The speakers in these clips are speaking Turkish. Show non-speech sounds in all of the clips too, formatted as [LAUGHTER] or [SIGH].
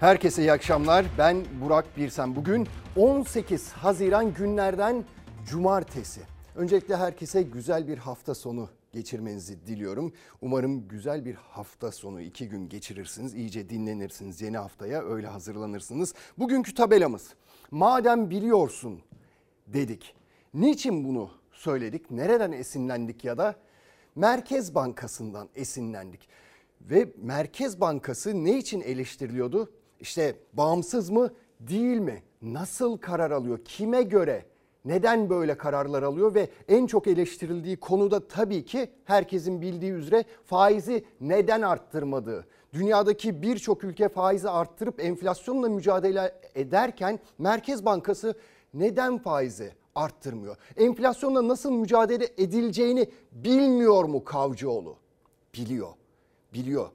Herkese iyi akşamlar. Ben Burak Birsen. Bugün 18 Haziran günlerden cumartesi. Öncelikle herkese güzel bir hafta sonu geçirmenizi diliyorum. Umarım güzel bir hafta sonu iki gün geçirirsiniz. iyice dinlenirsiniz yeni haftaya öyle hazırlanırsınız. Bugünkü tabelamız madem biliyorsun dedik. Niçin bunu söyledik? Nereden esinlendik ya da Merkez Bankası'ndan esinlendik. Ve Merkez Bankası ne için eleştiriliyordu? İşte bağımsız mı değil mi? Nasıl karar alıyor? Kime göre? Neden böyle kararlar alıyor ve en çok eleştirildiği konuda tabii ki herkesin bildiği üzere faizi neden arttırmadığı. Dünyadaki birçok ülke faizi arttırıp enflasyonla mücadele ederken Merkez Bankası neden faizi arttırmıyor? Enflasyonla nasıl mücadele edileceğini bilmiyor mu Kavcıoğlu? Biliyor. Biliyor.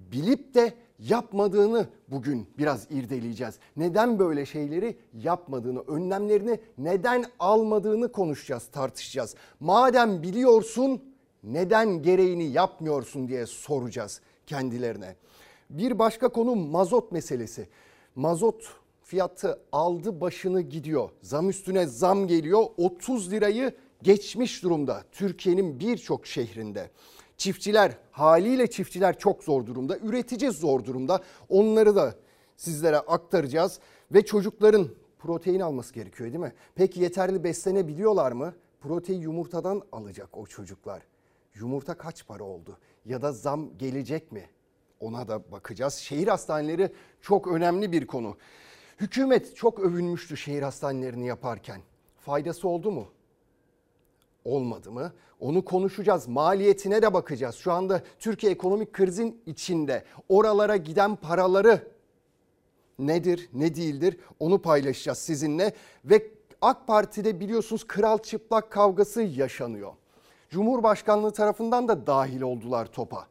Bilip de yapmadığını bugün biraz irdeleyeceğiz. Neden böyle şeyleri yapmadığını, önlemlerini neden almadığını konuşacağız, tartışacağız. Madem biliyorsun neden gereğini yapmıyorsun diye soracağız kendilerine. Bir başka konu mazot meselesi. Mazot fiyatı aldı başını gidiyor. Zam üstüne zam geliyor. 30 lirayı geçmiş durumda Türkiye'nin birçok şehrinde. Çiftçiler haliyle çiftçiler çok zor durumda. Üretici zor durumda. Onları da sizlere aktaracağız. Ve çocukların protein alması gerekiyor değil mi? Peki yeterli beslenebiliyorlar mı? Protein yumurtadan alacak o çocuklar. Yumurta kaç para oldu? Ya da zam gelecek mi? Ona da bakacağız. Şehir hastaneleri çok önemli bir konu. Hükümet çok övünmüştü şehir hastanelerini yaparken. Faydası oldu mu? Olmadı mı? Onu konuşacağız. Maliyetine de bakacağız. Şu anda Türkiye ekonomik krizin içinde. Oralara giden paraları nedir, ne değildir onu paylaşacağız sizinle. Ve AK Parti'de biliyorsunuz kral çıplak kavgası yaşanıyor. Cumhurbaşkanlığı tarafından da dahil oldular topa.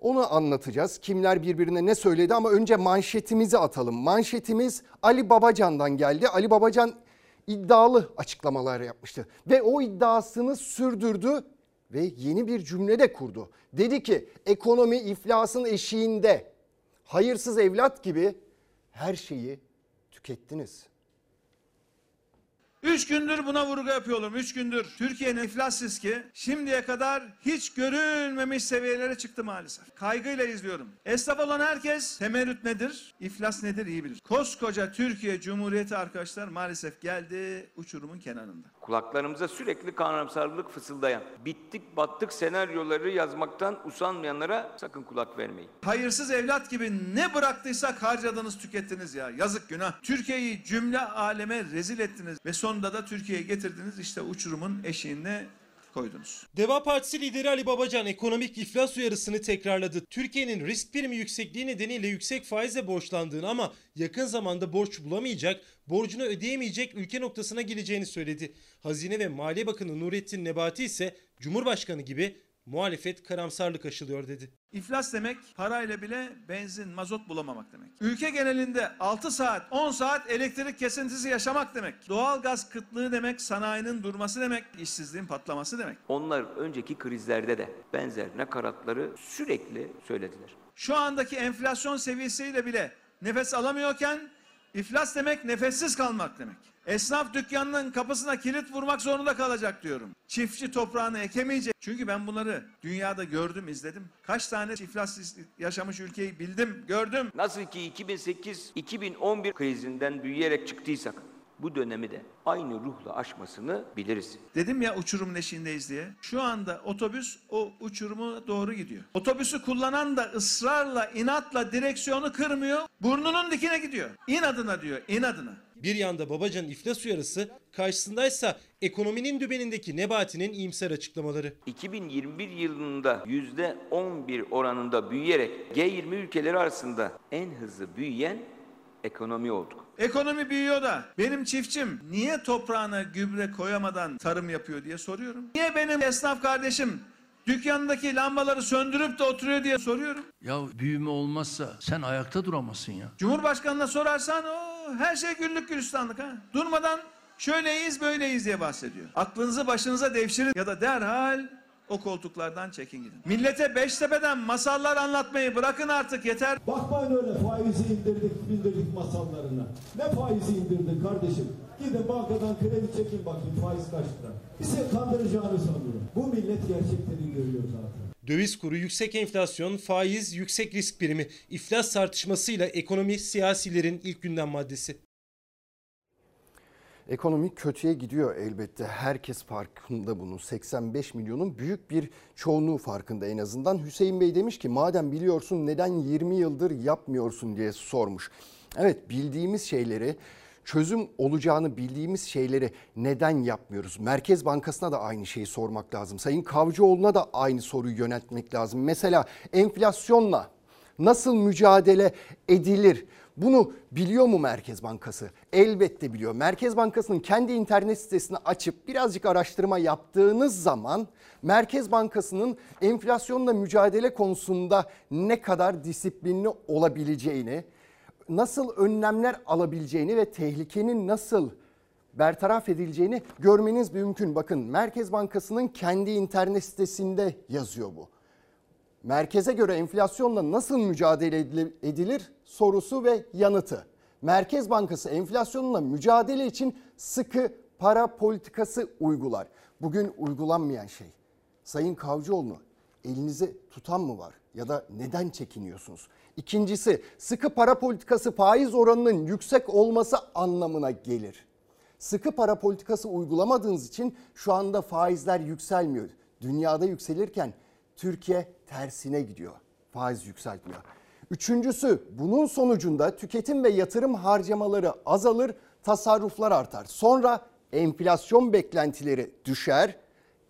Onu anlatacağız. Kimler birbirine ne söyledi ama önce manşetimizi atalım. Manşetimiz Ali Babacan'dan geldi. Ali Babacan iddialı açıklamalar yapmıştı. Ve o iddiasını sürdürdü ve yeni bir cümle de kurdu. Dedi ki ekonomi iflasın eşiğinde hayırsız evlat gibi her şeyi tükettiniz. Üç gündür buna vurgu yapıyorum. Üç gündür. Türkiye'nin iflas riski şimdiye kadar hiç görülmemiş seviyelere çıktı maalesef. Kaygıyla izliyorum. Esnaf olan herkes temerrüt nedir, iflas nedir iyi bilir. Koskoca Türkiye Cumhuriyeti arkadaşlar maalesef geldi uçurumun kenarında. Kulaklarımıza sürekli karamsarlık fısıldayan, bittik battık senaryoları yazmaktan usanmayanlara sakın kulak vermeyin. Hayırsız evlat gibi ne bıraktıysak harcadınız tükettiniz ya. Yazık günah. Türkiye'yi cümle aleme rezil ettiniz ve sonunda da Türkiye'ye getirdiniz işte uçurumun eşiğine koydunuz. Deva Partisi lideri Ali Babacan ekonomik iflas uyarısını tekrarladı. Türkiye'nin risk primi yüksekliği nedeniyle yüksek faizle borçlandığını ama yakın zamanda borç bulamayacak, borcunu ödeyemeyecek ülke noktasına geleceğini söyledi. Hazine ve Maliye Bakanı Nurettin Nebati ise Cumhurbaşkanı gibi muhalefet karamsarlık aşılıyor dedi. İflas demek parayla bile benzin, mazot bulamamak demek. Ülke genelinde 6 saat, 10 saat elektrik kesintisi yaşamak demek. Doğal gaz kıtlığı demek, sanayinin durması demek, işsizliğin patlaması demek. Onlar önceki krizlerde de benzer nakaratları sürekli söylediler. Şu andaki enflasyon seviyesiyle bile nefes alamıyorken iflas demek nefessiz kalmak demek. Esnaf dükkanının kapısına kilit vurmak zorunda kalacak diyorum. Çiftçi toprağını ekemeyecek. Çünkü ben bunları dünyada gördüm, izledim. Kaç tane iflas yaşamış ülkeyi bildim, gördüm. Nasıl ki 2008-2011 krizinden büyüyerek çıktıysak bu dönemi de aynı ruhla aşmasını biliriz. Dedim ya uçurumun eşiğindeyiz diye. Şu anda otobüs o uçurumu doğru gidiyor. Otobüsü kullanan da ısrarla, inatla direksiyonu kırmıyor. Burnunun dikine gidiyor. İnadına diyor, inadına. Bir yanda Babacan'ın iflas uyarısı, karşısındaysa ekonominin dübenindeki Nebati'nin iyimser açıklamaları. 2021 yılında %11 oranında büyüyerek G20 ülkeleri arasında en hızlı büyüyen ekonomi olduk. Ekonomi büyüyor da benim çiftçim niye toprağına gübre koyamadan tarım yapıyor diye soruyorum. Niye benim esnaf kardeşim dükkanındaki lambaları söndürüp de oturuyor diye soruyorum. Ya büyüme olmazsa sen ayakta duramazsın ya. Cumhurbaşkanına sorarsan o her şey güllük gülistanlık ha. Durmadan şöyleyiz böyleyiz diye bahsediyor. Aklınızı başınıza devşirin ya da derhal o koltuklardan çekin gidin. Millete Beştepe'den masallar anlatmayı bırakın artık yeter. Bakmayın öyle faizi indirdik indirdik masallarına. Ne faizi indirdin kardeşim? Gidin bankadan kredi çekin bakayım faiz kaç lira. Bizi kandıracağını sanıyorum. Bu millet gerçekleri görüyor zaten. Döviz kuru, yüksek enflasyon, faiz, yüksek risk primi, iflas tartışmasıyla ekonomi siyasilerin ilk gündem maddesi. Ekonomi kötüye gidiyor elbette. Herkes farkında bunun. 85 milyonun büyük bir çoğunluğu farkında en azından. Hüseyin Bey demiş ki madem biliyorsun neden 20 yıldır yapmıyorsun diye sormuş. Evet bildiğimiz şeyleri çözüm olacağını bildiğimiz şeyleri neden yapmıyoruz? Merkez Bankası'na da aynı şeyi sormak lazım. Sayın Kavcıoğlu'na da aynı soruyu yöneltmek lazım. Mesela enflasyonla nasıl mücadele edilir? Bunu biliyor mu Merkez Bankası? Elbette biliyor. Merkez Bankası'nın kendi internet sitesini açıp birazcık araştırma yaptığınız zaman Merkez Bankası'nın enflasyonla mücadele konusunda ne kadar disiplinli olabileceğini, nasıl önlemler alabileceğini ve tehlikenin nasıl bertaraf edileceğini görmeniz mümkün. Bakın Merkez Bankası'nın kendi internet sitesinde yazıyor bu. Merkeze göre enflasyonla nasıl mücadele edilir sorusu ve yanıtı. Merkez Bankası enflasyonla mücadele için sıkı para politikası uygular. Bugün uygulanmayan şey. Sayın Kavcıoğlu elinize tutan mı var ya da neden çekiniyorsunuz? İkincisi sıkı para politikası faiz oranının yüksek olması anlamına gelir. Sıkı para politikası uygulamadığınız için şu anda faizler yükselmiyor. Dünyada yükselirken Türkiye tersine gidiyor. Faiz yükseltmiyor. Üçüncüsü bunun sonucunda tüketim ve yatırım harcamaları azalır, tasarruflar artar. Sonra enflasyon beklentileri düşer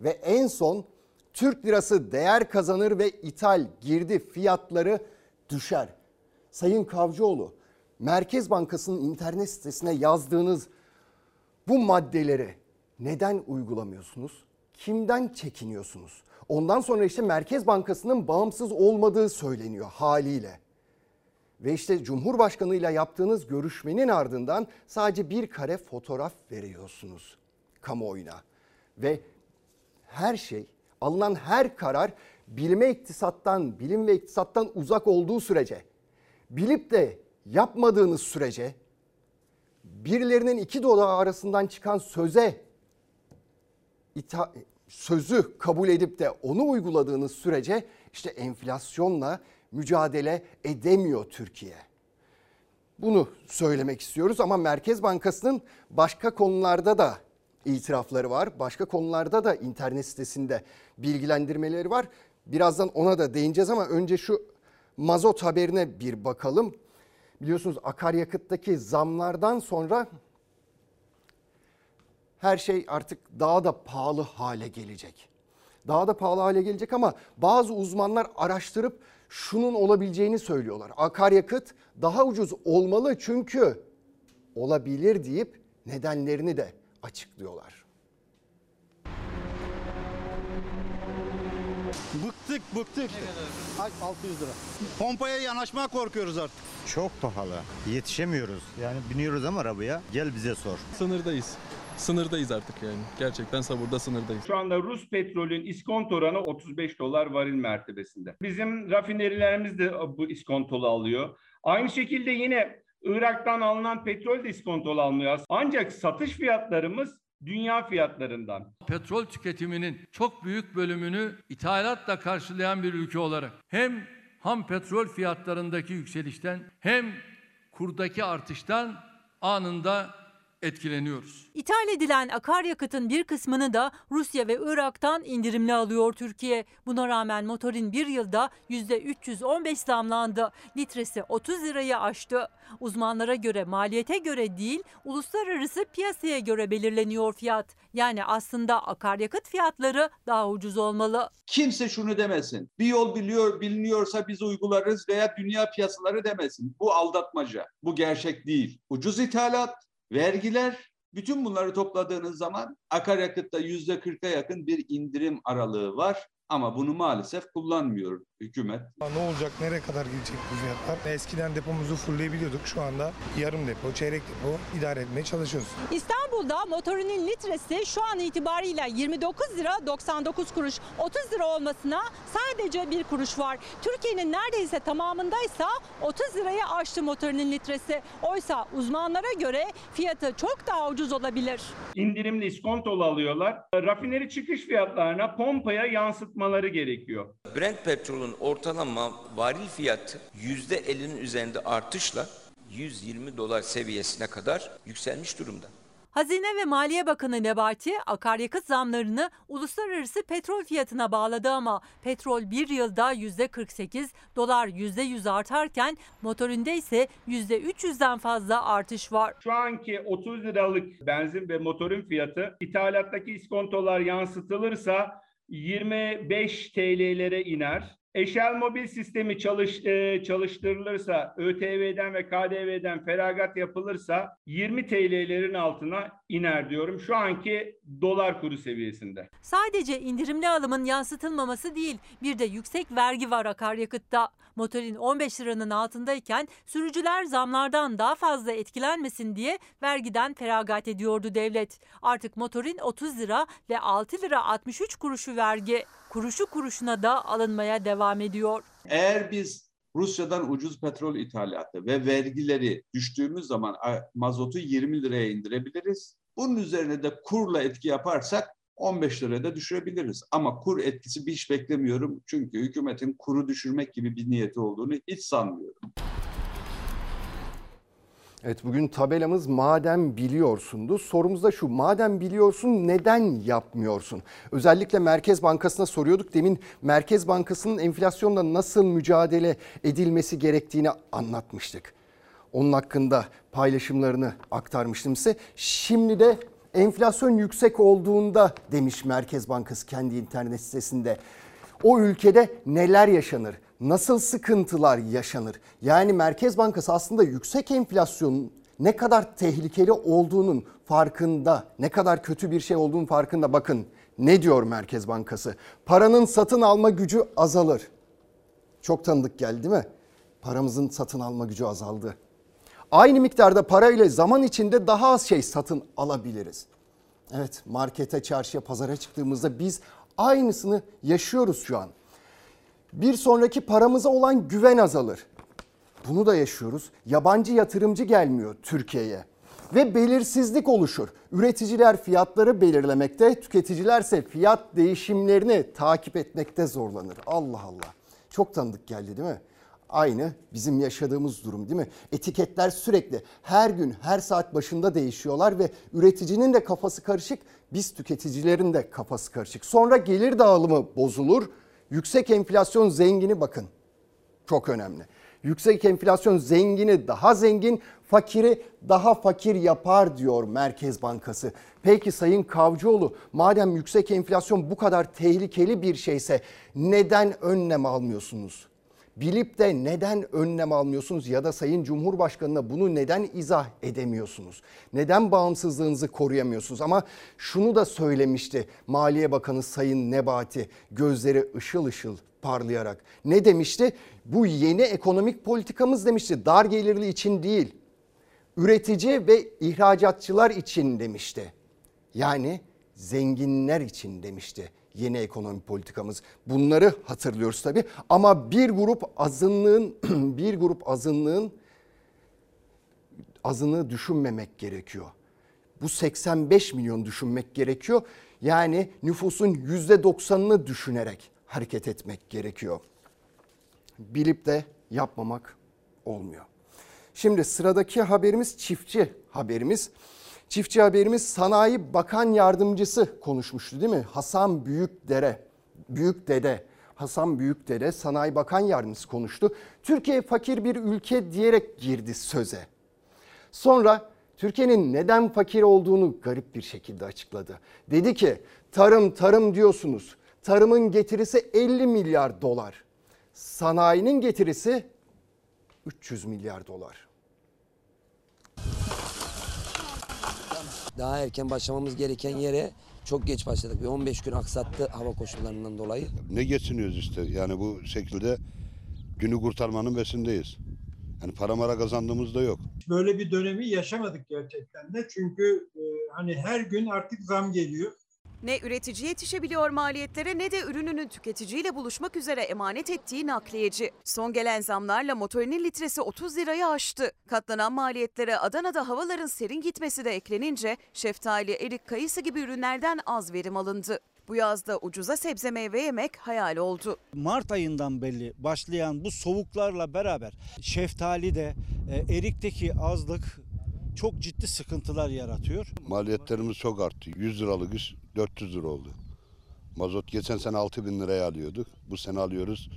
ve en son Türk lirası değer kazanır ve ithal girdi fiyatları düşer. Sayın Kavcıoğlu, Merkez Bankası'nın internet sitesine yazdığınız bu maddeleri neden uygulamıyorsunuz? Kimden çekiniyorsunuz? Ondan sonra işte Merkez Bankası'nın bağımsız olmadığı söyleniyor haliyle. Ve işte Cumhurbaşkanı ile yaptığınız görüşmenin ardından sadece bir kare fotoğraf veriyorsunuz kamuoyuna. Ve her şey, alınan her karar bilime iktisattan, bilim ve iktisattan uzak olduğu sürece, bilip de yapmadığınız sürece, birilerinin iki dolar arasından çıkan söze ita sözü kabul edip de onu uyguladığınız sürece işte enflasyonla mücadele edemiyor Türkiye. Bunu söylemek istiyoruz ama Merkez Bankası'nın başka konularda da itirafları var. Başka konularda da internet sitesinde bilgilendirmeleri var. Birazdan ona da değineceğiz ama önce şu mazot haberine bir bakalım. Biliyorsunuz akaryakıttaki zamlardan sonra her şey artık daha da pahalı hale gelecek. Daha da pahalı hale gelecek ama bazı uzmanlar araştırıp şunun olabileceğini söylüyorlar. Akaryakıt daha ucuz olmalı çünkü olabilir deyip nedenlerini de açıklıyorlar. Bıktık bıktık. Ay 600 lira. Pompaya yanaşmaya korkuyoruz artık. Çok pahalı. Yetişemiyoruz. Yani biniyoruz ama arabaya. Gel bize sor. Sınırdayız. Sınırdayız artık yani. Gerçekten sabırda sınırdayız. Şu anda Rus petrolün iskonto oranı 35 dolar varil mertebesinde. Bizim rafinerilerimiz de bu iskontolu alıyor. Aynı şekilde yine Irak'tan alınan petrol de iskontolu almıyor. Ancak satış fiyatlarımız dünya fiyatlarından. Petrol tüketiminin çok büyük bölümünü ithalatla karşılayan bir ülke olarak hem ham petrol fiyatlarındaki yükselişten hem kurdaki artıştan anında etkileniyoruz. İthal edilen akaryakıtın bir kısmını da Rusya ve Irak'tan indirimli alıyor Türkiye. Buna rağmen motorin bir yılda %315 zamlandı. Litresi 30 lirayı aştı. Uzmanlara göre maliyete göre değil, uluslararası piyasaya göre belirleniyor fiyat. Yani aslında akaryakıt fiyatları daha ucuz olmalı. Kimse şunu demesin. Bir yol biliyor biliniyorsa biz uygularız veya dünya piyasaları demesin. Bu aldatmaca. Bu gerçek değil. Ucuz ithalat, vergiler, bütün bunları topladığınız zaman akaryakıtta yüzde 40'a yakın bir indirim aralığı var. Ama bunu maalesef kullanmıyor hükümet. Ne olacak, nereye kadar gidecek bu fiyatlar? Eskiden depomuzu fullleyebiliyorduk. Şu anda yarım depo, çeyrek depo idare etmeye çalışıyoruz. İstanbul'da motorinin litresi şu an itibariyle 29 lira 99 kuruş. 30 lira olmasına sadece bir kuruş var. Türkiye'nin neredeyse tamamındaysa 30 liraya aştı motorinin litresi. Oysa uzmanlara göre fiyatı çok daha ucuz olabilir. İndirimli iskontolu alıyorlar. Rafineri çıkış fiyatlarına pompaya yansıtmaları gerekiyor. Brent petrolün ortalama varil fiyatı %50'nin üzerinde artışla 120 dolar seviyesine kadar yükselmiş durumda. Hazine ve Maliye Bakanı Nebati akaryakıt zamlarını uluslararası petrol fiyatına bağladı ama petrol bir yılda %48, dolar %100 artarken motorinde ise %300'den fazla artış var. Şu anki 30 liralık benzin ve motorun fiyatı ithalattaki iskontolar yansıtılırsa 25 TL'lere iner. Eşel mobil sistemi çalış, e, çalıştırılırsa, ÖTV'den ve KDV'den feragat yapılırsa 20 TL'lerin altına iner diyorum. Şu anki dolar kuru seviyesinde. Sadece indirimli alımın yansıtılmaması değil, bir de yüksek vergi var akaryakıtta. Motorin 15 liranın altındayken sürücüler zamlardan daha fazla etkilenmesin diye vergiden feragat ediyordu devlet. Artık motorin 30 lira ve 6 lira 63 kuruşu vergi. Kuruşu kuruşuna da alınmaya devam ediyor. Eğer biz Rusya'dan ucuz petrol ithalatı ve vergileri düştüğümüz zaman mazotu 20 liraya indirebiliriz. Bunun üzerine de kurla etki yaparsak 15 liraya da düşürebiliriz. Ama kur etkisi bir hiç beklemiyorum. Çünkü hükümetin kuru düşürmek gibi bir niyeti olduğunu hiç sanmıyorum. Evet bugün tabelamız madem biliyorsundu. Sorumuz da şu madem biliyorsun neden yapmıyorsun? Özellikle Merkez Bankası'na soruyorduk. Demin Merkez Bankası'nın enflasyonla nasıl mücadele edilmesi gerektiğini anlatmıştık. Onun hakkında paylaşımlarını aktarmıştım size. Şimdi de enflasyon yüksek olduğunda demiş Merkez Bankası kendi internet sitesinde. O ülkede neler yaşanır? Nasıl sıkıntılar yaşanır? Yani Merkez Bankası aslında yüksek enflasyonun ne kadar tehlikeli olduğunun farkında, ne kadar kötü bir şey olduğunun farkında. Bakın ne diyor Merkez Bankası? Paranın satın alma gücü azalır. Çok tanıdık geldi değil mi? Paramızın satın alma gücü azaldı. Aynı miktarda parayla zaman içinde daha az şey satın alabiliriz. Evet markete, çarşıya, pazara çıktığımızda biz aynısını yaşıyoruz şu an. Bir sonraki paramıza olan güven azalır. Bunu da yaşıyoruz. Yabancı yatırımcı gelmiyor Türkiye'ye ve belirsizlik oluşur. Üreticiler fiyatları belirlemekte, tüketicilerse fiyat değişimlerini takip etmekte zorlanır. Allah Allah. Çok tanıdık geldi değil mi? Aynı bizim yaşadığımız durum değil mi? Etiketler sürekli her gün her saat başında değişiyorlar ve üreticinin de kafası karışık, biz tüketicilerin de kafası karışık. Sonra gelir dağılımı bozulur. Yüksek enflasyon zengini bakın. Çok önemli. Yüksek enflasyon zengini daha zengin, fakiri daha fakir yapar diyor Merkez Bankası. Peki Sayın Kavcıoğlu madem yüksek enflasyon bu kadar tehlikeli bir şeyse neden önlem almıyorsunuz? Bilip de neden önlem almıyorsunuz ya da Sayın Cumhurbaşkanı'na bunu neden izah edemiyorsunuz? Neden bağımsızlığınızı koruyamıyorsunuz? Ama şunu da söylemişti Maliye Bakanı Sayın Nebati gözleri ışıl ışıl parlayarak. Ne demişti? Bu yeni ekonomik politikamız demişti. Dar gelirli için değil. Üretici ve ihracatçılar için demişti. Yani zenginler için demişti yeni ekonomi politikamız. Bunları hatırlıyoruz tabii ama bir grup azınlığın [CLEARS THROAT] bir grup azınlığın azını düşünmemek gerekiyor. Bu 85 milyon düşünmek gerekiyor. Yani nüfusun %90'ını düşünerek hareket etmek gerekiyor. Bilip de yapmamak olmuyor. Şimdi sıradaki haberimiz çiftçi haberimiz. Çiftçi haberimiz Sanayi Bakan Yardımcısı konuşmuştu değil mi? Hasan Büyükdere, Büyükdede, Hasan Büyükdere Sanayi Bakan Yardımcısı konuştu. Türkiye fakir bir ülke diyerek girdi söze. Sonra Türkiye'nin neden fakir olduğunu garip bir şekilde açıkladı. Dedi ki tarım tarım diyorsunuz. Tarımın getirisi 50 milyar dolar. Sanayinin getirisi 300 milyar dolar. Daha erken başlamamız gereken yere Çok geç başladık. Bir 15 gün aksattı hava koşullarından dolayı. Ne geçiniyoruz işte yani bu şekilde günü kurtarmanın besindeyiz. Yani para mara kazandığımız da yok. Böyle bir dönemi yaşamadık gerçekten de. Çünkü e, hani her gün artık zam geliyor. Ne üretici yetişebiliyor maliyetlere ne de ürününün tüketiciyle buluşmak üzere emanet ettiği nakliyeci. Son gelen zamlarla motorinin litresi 30 lirayı aştı. Katlanan maliyetlere Adana'da havaların serin gitmesi de eklenince şeftali, erik, kayısı gibi ürünlerden az verim alındı. Bu yazda ucuza sebze meyve yemek hayal oldu. Mart ayından belli başlayan bu soğuklarla beraber şeftali de e, erikteki azlık çok ciddi sıkıntılar yaratıyor. Maliyetlerimiz çok arttı. 100 liralık 400 lira oldu. Mazot geçen sene 6 bin liraya alıyorduk. Bu sene alıyoruz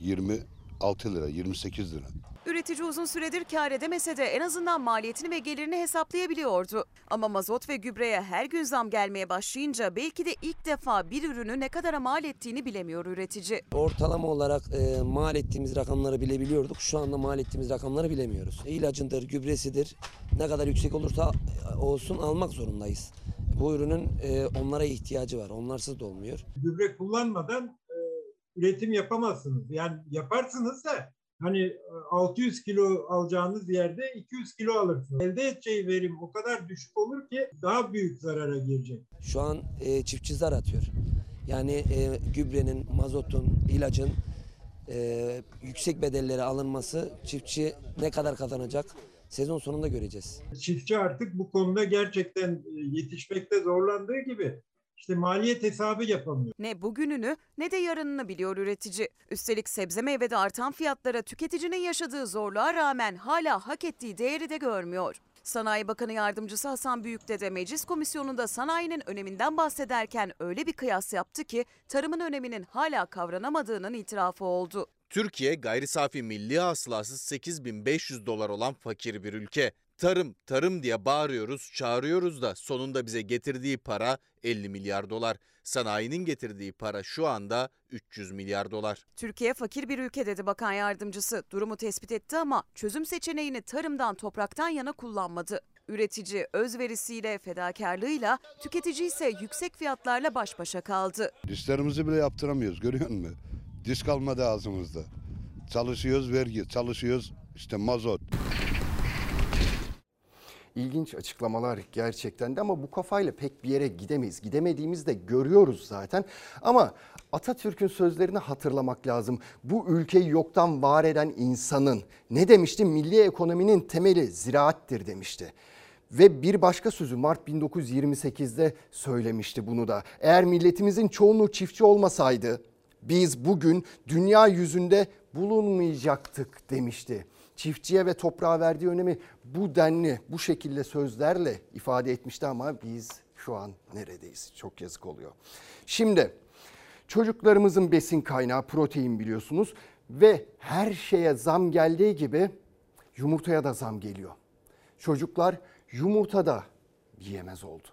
26 lira, 28 lira. Üretici uzun süredir kar edemese de en azından maliyetini ve gelirini hesaplayabiliyordu. Ama mazot ve gübreye her gün zam gelmeye başlayınca belki de ilk defa bir ürünü ne kadara mal ettiğini bilemiyor üretici. Ortalama olarak e, mal ettiğimiz rakamları bilebiliyorduk. Şu anda mal ettiğimiz rakamları bilemiyoruz. İlacındır, gübresidir. Ne kadar yüksek olursa e, olsun almak zorundayız. Bu ürünün e, onlara ihtiyacı var. Onlarsız da olmuyor. Gübre kullanmadan e, üretim yapamazsınız. Yani yaparsınız da hani e, 600 kilo alacağınız yerde 200 kilo alırsınız. Elde edeceği verim o kadar düşük olur ki daha büyük zarara girecek. Şu an e, çiftçi zar atıyor. Yani e, gübrenin, mazotun, ilacın e, yüksek bedelleri alınması çiftçi ne kadar kazanacak sezon sonunda göreceğiz. Çiftçi artık bu konuda gerçekten e, yetişmekte zorlandığı gibi işte maliyet hesabı yapamıyor. Ne bugününü ne de yarınını biliyor üretici. Üstelik sebze meyvede artan fiyatlara tüketicinin yaşadığı zorluğa rağmen hala hak ettiği değeri de görmüyor. Sanayi Bakanı Yardımcısı Hasan Büyük'te de meclis komisyonunda sanayinin öneminden bahsederken öyle bir kıyas yaptı ki tarımın öneminin hala kavranamadığının itirafı oldu. Türkiye gayri safi milli hasılası 8500 dolar olan fakir bir ülke. Tarım, tarım diye bağırıyoruz, çağırıyoruz da sonunda bize getirdiği para 50 milyar dolar. Sanayinin getirdiği para şu anda 300 milyar dolar. Türkiye fakir bir ülke dedi bakan yardımcısı. Durumu tespit etti ama çözüm seçeneğini tarımdan topraktan yana kullanmadı. Üretici özverisiyle, fedakarlığıyla, tüketici ise yüksek fiyatlarla baş başa kaldı. Dişlerimizi bile yaptıramıyoruz görüyor musun? Diş kalmadı ağzımızda. Çalışıyoruz vergi, çalışıyoruz işte mazot. İlginç açıklamalar gerçekten de ama bu kafayla pek bir yere gidemeyiz. Gidemediğimizi de görüyoruz zaten. Ama Atatürk'ün sözlerini hatırlamak lazım. Bu ülkeyi yoktan var eden insanın ne demişti? Milli ekonominin temeli ziraattir demişti. Ve bir başka sözü Mart 1928'de söylemişti bunu da. Eğer milletimizin çoğunluğu çiftçi olmasaydı biz bugün dünya yüzünde bulunmayacaktık demişti çiftçiye ve toprağa verdiği önemi bu denli, bu şekilde sözlerle ifade etmişti ama biz şu an neredeyiz? Çok yazık oluyor. Şimdi çocuklarımızın besin kaynağı protein biliyorsunuz ve her şeye zam geldiği gibi yumurtaya da zam geliyor. Çocuklar yumurta da yiyemez oldu.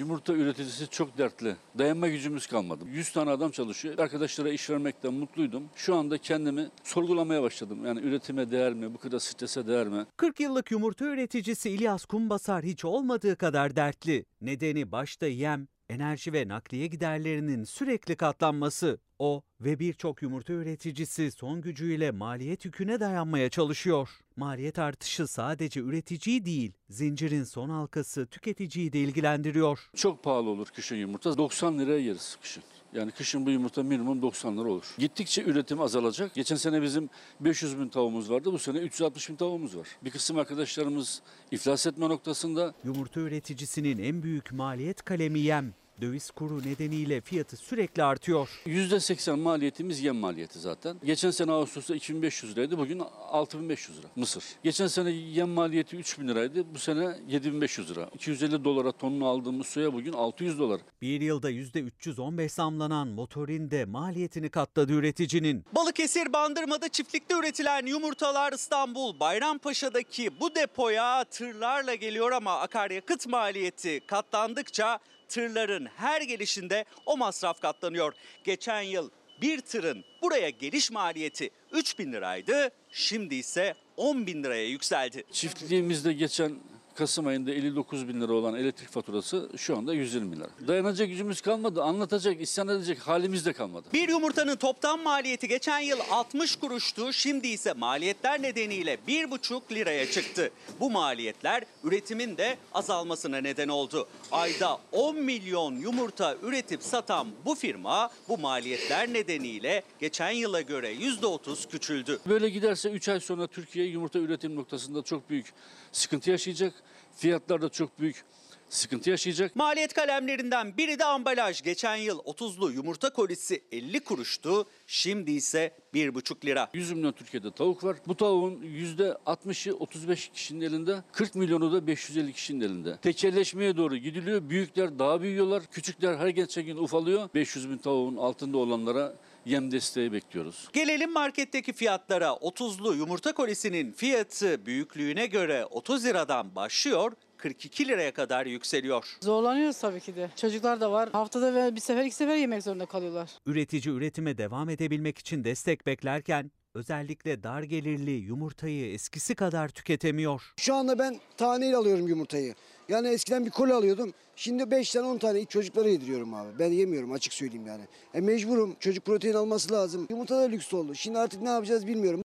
Yumurta üreticisi çok dertli. Dayanma gücümüz kalmadı. 100 tane adam çalışıyor. Arkadaşlara iş vermekten mutluydum. Şu anda kendimi sorgulamaya başladım. Yani üretime değer mi? Bu kadar strese değer mi? 40 yıllık yumurta üreticisi İlyas Kumbasar hiç olmadığı kadar dertli. Nedeni başta yem, enerji ve nakliye giderlerinin sürekli katlanması. O ve birçok yumurta üreticisi son gücüyle maliyet yüküne dayanmaya çalışıyor. Maliyet artışı sadece üreticiyi değil, zincirin son halkası tüketiciyi de ilgilendiriyor. Çok pahalı olur kışın yumurta. 90 liraya yeriz kışın. Yani kışın bu yumurta minimum 90 lira olur. Gittikçe üretim azalacak. Geçen sene bizim 500 bin tavuğumuz vardı. Bu sene 360 bin tavuğumuz var. Bir kısım arkadaşlarımız iflas etme noktasında. Yumurta üreticisinin en büyük maliyet kalemi yem. Döviz kuru nedeniyle fiyatı sürekli artıyor. %80 maliyetimiz yem maliyeti zaten. Geçen sene Ağustos'ta 2500 liraydı. Bugün 6500 lira mısır. Geçen sene yem maliyeti 3000 liraydı. Bu sene 7500 lira. 250 dolara tonunu aldığımız soya bugün 600 dolar. Bir yılda %315 zamlanan motorin de maliyetini katladı üreticinin. Balıkesir Bandırma'da çiftlikte üretilen yumurtalar İstanbul Bayrampaşa'daki bu depoya tırlarla geliyor ama akaryakıt maliyeti katlandıkça tırların her gelişinde o masraf katlanıyor. Geçen yıl bir tırın buraya geliş maliyeti 3 bin liraydı. Şimdi ise 10 bin liraya yükseldi. Çiftliğimizde geçen Kasım ayında 59 bin lira olan elektrik faturası şu anda 120 lira. Dayanacak gücümüz kalmadı. Anlatacak, isyan edecek halimiz de kalmadı. Bir yumurtanın toptan maliyeti geçen yıl 60 kuruştu. Şimdi ise maliyetler nedeniyle 1,5 liraya çıktı. Bu maliyetler üretimin de azalmasına neden oldu. Ayda 10 milyon yumurta üretip satan bu firma bu maliyetler nedeniyle geçen yıla göre %30 küçüldü. Böyle giderse 3 ay sonra Türkiye yumurta üretim noktasında çok büyük sıkıntı yaşayacak. Fiyatlar da çok büyük sıkıntı yaşayacak. Maliyet kalemlerinden biri de ambalaj. Geçen yıl 30'lu yumurta kolisi 50 kuruştu. Şimdi ise 1,5 lira. 100 milyon Türkiye'de tavuk var. Bu tavuğun %60'ı 35 kişinin elinde, 40 milyonu da 550 kişinin elinde. Tekelleşmeye doğru gidiliyor. Büyükler daha büyüyorlar. Küçükler her geçen gün ufalıyor. 500 bin tavuğun altında olanlara yem desteği bekliyoruz. Gelelim marketteki fiyatlara. 30'lu yumurta kolisinin fiyatı büyüklüğüne göre 30 liradan başlıyor. 42 liraya kadar yükseliyor. Zorlanıyoruz tabii ki de. Çocuklar da var. Haftada ve bir sefer iki sefer yemek zorunda kalıyorlar. Üretici üretime devam edebilmek için destek beklerken özellikle dar gelirli yumurtayı eskisi kadar tüketemiyor. Şu anda ben taneyle alıyorum yumurtayı. Yani eskiden bir koli alıyordum. Şimdi 5 tane 10 tane çocuklara yediriyorum abi. Ben yemiyorum açık söyleyeyim yani. E mecburum. Çocuk protein alması lazım. Yumurta da lüks oldu. Şimdi artık ne yapacağız bilmiyorum.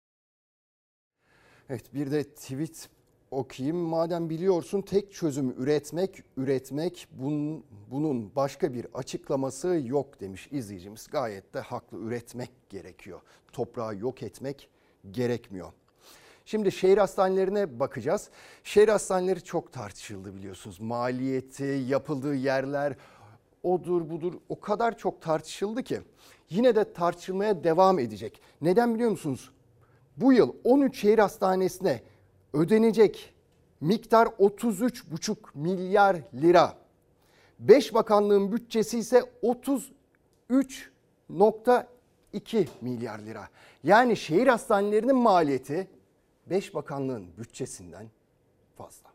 Evet bir de tweet okuyayım. Madem biliyorsun tek çözüm üretmek, üretmek bunun, bunun başka bir açıklaması yok demiş izleyicimiz. Gayet de haklı üretmek gerekiyor. Toprağı yok etmek gerekmiyor. Şimdi şehir hastanelerine bakacağız. Şehir hastaneleri çok tartışıldı biliyorsunuz. Maliyeti, yapıldığı yerler, odur budur o kadar çok tartışıldı ki yine de tartışılmaya devam edecek. Neden biliyor musunuz? Bu yıl 13 şehir hastanesine ödenecek miktar 33,5 milyar lira. 5 bakanlığın bütçesi ise 33.2 milyar lira. Yani şehir hastanelerinin maliyeti 5 bakanlığın bütçesinden fazla.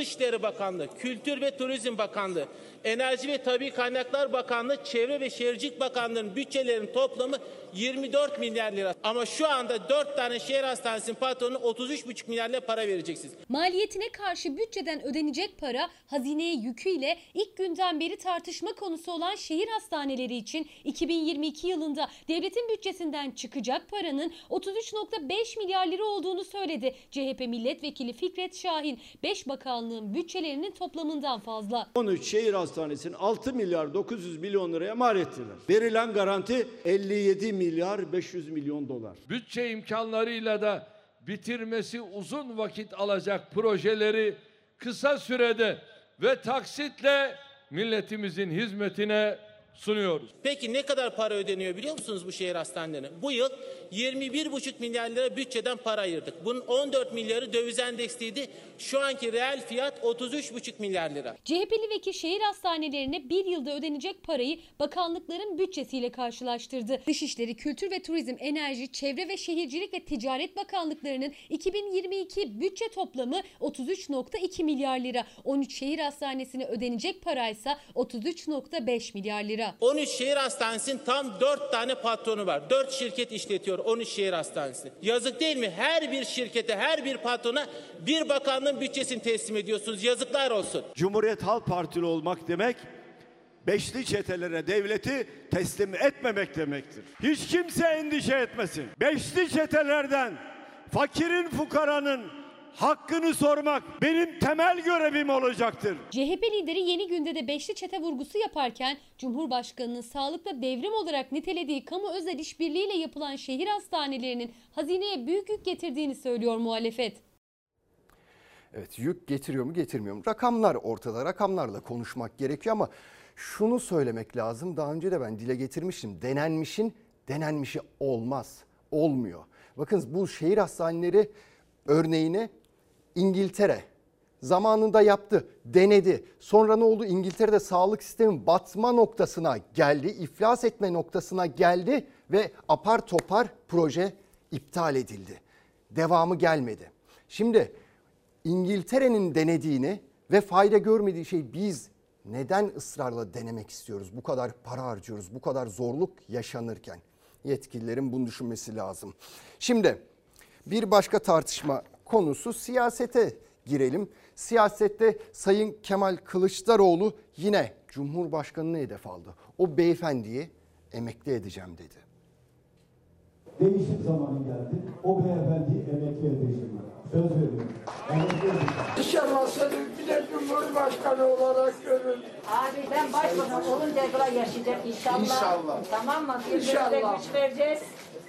Dışişleri Bakanlığı, Kültür ve Turizm Bakanlığı, Enerji ve Tabi Kaynaklar Bakanlığı, Çevre ve Şehircilik Bakanlığı'nın bütçelerinin toplamı 24 milyar lira. Ama şu anda 4 tane şehir hastanesinin patronu 33,5 milyar lira para vereceksiniz. Maliyetine karşı bütçeden ödenecek para hazineye yüküyle ilk günden beri tartışma konusu olan şehir hastaneleri için 2022 yılında devletin bütçesinden çıkacak paranın 33.5 milyar lira olduğunu söyledi. CHP milletvekili Fikret Şahin 5 bakanlığın bütçelerinin toplamından fazla. 13 şehir hastanesinin 6 milyar 900 milyon liraya mal ettiler. Verilen garanti 57 milyar 500 milyon dolar. Bütçe imkanlarıyla da bitirmesi uzun vakit alacak projeleri kısa sürede ve taksitle milletimizin hizmetine sunuyoruz. Peki ne kadar para ödeniyor biliyor musunuz bu şehir hastanelerine? Bu yıl 21,5 milyar lira bütçeden para ayırdık. Bunun 14 milyarı döviz endeksliydi. Şu anki reel fiyat 33,5 milyar lira. CHP'li vekil şehir hastanelerine bir yılda ödenecek parayı bakanlıkların bütçesiyle karşılaştırdı. Dışişleri, Kültür ve Turizm, Enerji, Çevre ve Şehircilik ve Ticaret Bakanlıklarının 2022 bütçe toplamı 33.2 milyar lira. 13 şehir hastanesine ödenecek paraysa 33.5 milyar lira. 13 şehir hastanesinin tam 4 tane patronu var. 4 şirket işletiyor 13 şehir hastanesi. Yazık değil mi? Her bir şirkete, her bir patrona bir bakanlığın bütçesini teslim ediyorsunuz. Yazıklar olsun. Cumhuriyet Halk Partili olmak demek beşli çetelere devleti teslim etmemek demektir. Hiç kimse endişe etmesin. Beşli çetelerden fakirin fukaranın hakkını sormak benim temel görevim olacaktır. CHP lideri yeni günde de beşli çete vurgusu yaparken Cumhurbaşkanı'nın sağlıkta devrim olarak nitelediği kamu özel işbirliğiyle yapılan şehir hastanelerinin hazineye büyük yük getirdiğini söylüyor muhalefet. Evet yük getiriyor mu getirmiyor mu? Rakamlar ortada rakamlarla konuşmak gerekiyor ama şunu söylemek lazım. Daha önce de ben dile getirmiştim. Denenmişin denenmişi olmaz. Olmuyor. Bakın bu şehir hastaneleri örneğini İngiltere zamanında yaptı, denedi. Sonra ne oldu? İngiltere'de sağlık sistemi batma noktasına geldi, iflas etme noktasına geldi ve apar topar proje iptal edildi. Devamı gelmedi. Şimdi İngiltere'nin denediğini ve fayda görmediği şey biz neden ısrarla denemek istiyoruz? Bu kadar para harcıyoruz, bu kadar zorluk yaşanırken. Yetkililerin bunu düşünmesi lazım. Şimdi bir başka tartışma konusu siyasete girelim. Siyasette Sayın Kemal Kılıçdaroğlu yine Cumhurbaşkanı'nı hedef aldı. O beyefendiyi emekli edeceğim dedi. Değişim zamanı geldi. O beyefendiyi emekli edeceğim. Söz veriyorum. İnşallah seni bir de Cumhurbaşkanı olarak görür. Abi ben başbakan olunca kadar yaşayacak inşallah. İnşallah. Tamam mı? Birbirimize İnşallah. güç vereceğiz.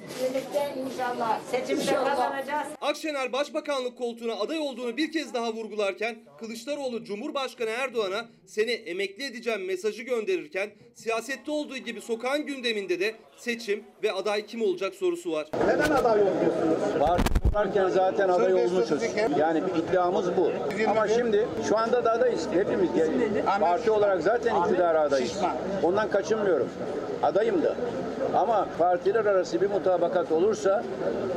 Birlikte inşallah seçimde kazanacağız. Akşener başbakanlık koltuğuna aday olduğunu bir kez daha vurgularken Kılıçdaroğlu Cumhurbaşkanı Erdoğan'a seni emekli edeceğim mesajı gönderirken siyasette olduğu gibi sokağın gündeminde de seçim ve aday kim olacak sorusu var. Neden aday olmuyorsunuz? Parti kurarken zaten aday olmuşuz. Yani bir iddiamız bu. Ama şimdi şu anda da adayız. Hepimiz parti olarak zaten iktidara adayız. Ondan kaçınmıyorum. Adayım da. Ama partiler arası bir mutabakat olursa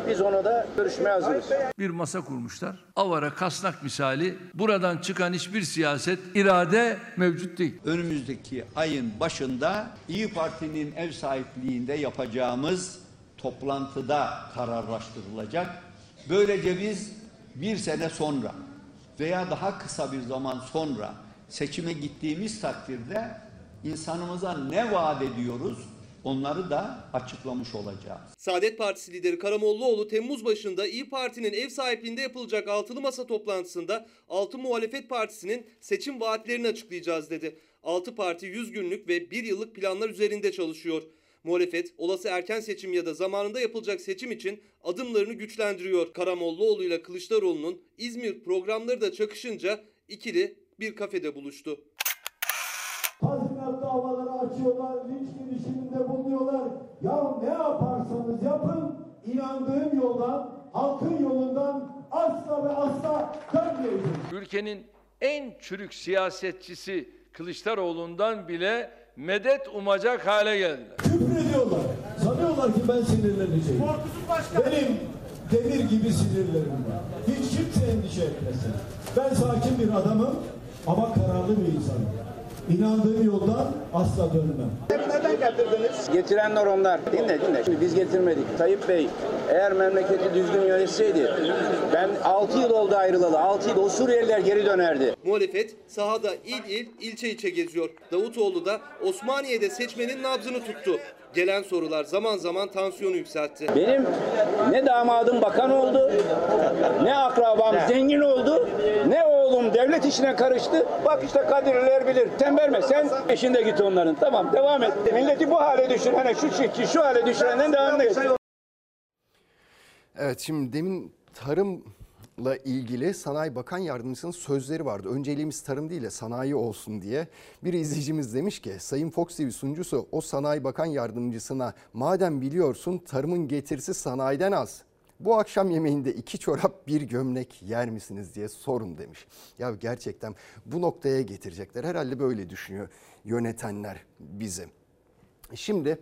biz ona da görüşmeye hazırız. Bir masa kurmuşlar. Avara kasnak misali buradan çıkan hiçbir siyaset irade mevcut değil. Önümüzdeki ayın başında İyi Parti'nin ev sahipliğinde yapacağımız toplantıda kararlaştırılacak. Böylece biz bir sene sonra veya daha kısa bir zaman sonra seçime gittiğimiz takdirde insanımıza ne vaat ediyoruz onları da açıklamış olacağız. Saadet Partisi lideri Karamollaoğlu Temmuz başında İyi Parti'nin ev sahipliğinde yapılacak altılı masa toplantısında Altı Muhalefet Partisi'nin seçim vaatlerini açıklayacağız dedi. Altı parti 100 günlük ve 1 yıllık planlar üzerinde çalışıyor. Muhalefet olası erken seçim ya da zamanında yapılacak seçim için adımlarını güçlendiriyor. Karamollaoğlu ile Kılıçdaroğlu'nun İzmir programları da çakışınca ikili bir kafede buluştu. Tazminat davaları açıyorlar. Ya ne yaparsanız yapın, inandığım yoldan, halkın yolundan asla ve asla dönmeyeceğim. Ülkenin en çürük siyasetçisi Kılıçdaroğlu'ndan bile medet umacak hale geldiler. Küfrediyorlar. Sanıyorlar ki ben sinirleneceğim. Benim demir gibi sinirlerim var. Hiç kimse endişe etmesin. Ben sakin bir adamım ama kararlı bir insanım. İnandığım yoldan asla dönmem. Neden getirdiniz? Getirenler onlar. Dinle dinle. Şimdi biz getirmedik. Tayyip Bey eğer memleketi düzgün yönetseydi ben 6 yıl oldu ayrılalı. 6 yıl o Suriyeliler geri dönerdi. Muhalefet sahada il il, ilçe ilçe geziyor. Davutoğlu da Osmaniye'de seçmenin nabzını tuttu. Gelen sorular zaman zaman tansiyonu yükseltti. Benim ne damadım bakan oldu, ne akrabam zengin oldu, ne oğlum devlet işine karıştı. Bak işte Kadirliler bilir. Tembelme sen peşinde git onların. Tamam devam et. Milleti bu hale düşürene, şu çiftçi şu hale düşürenden devam et. Evet şimdi demin tarımla ilgili Sanayi Bakan Yardımcısının sözleri vardı. Önceliğimiz tarım değil de sanayi olsun diye. Bir izleyicimiz demiş ki Sayın Fox TV sunucusu o Sanayi Bakan Yardımcısına madem biliyorsun tarımın getirisi sanayiden az. Bu akşam yemeğinde iki çorap bir gömlek yer misiniz diye sorun demiş. Ya gerçekten bu noktaya getirecekler. Herhalde böyle düşünüyor yönetenler bizi. Şimdi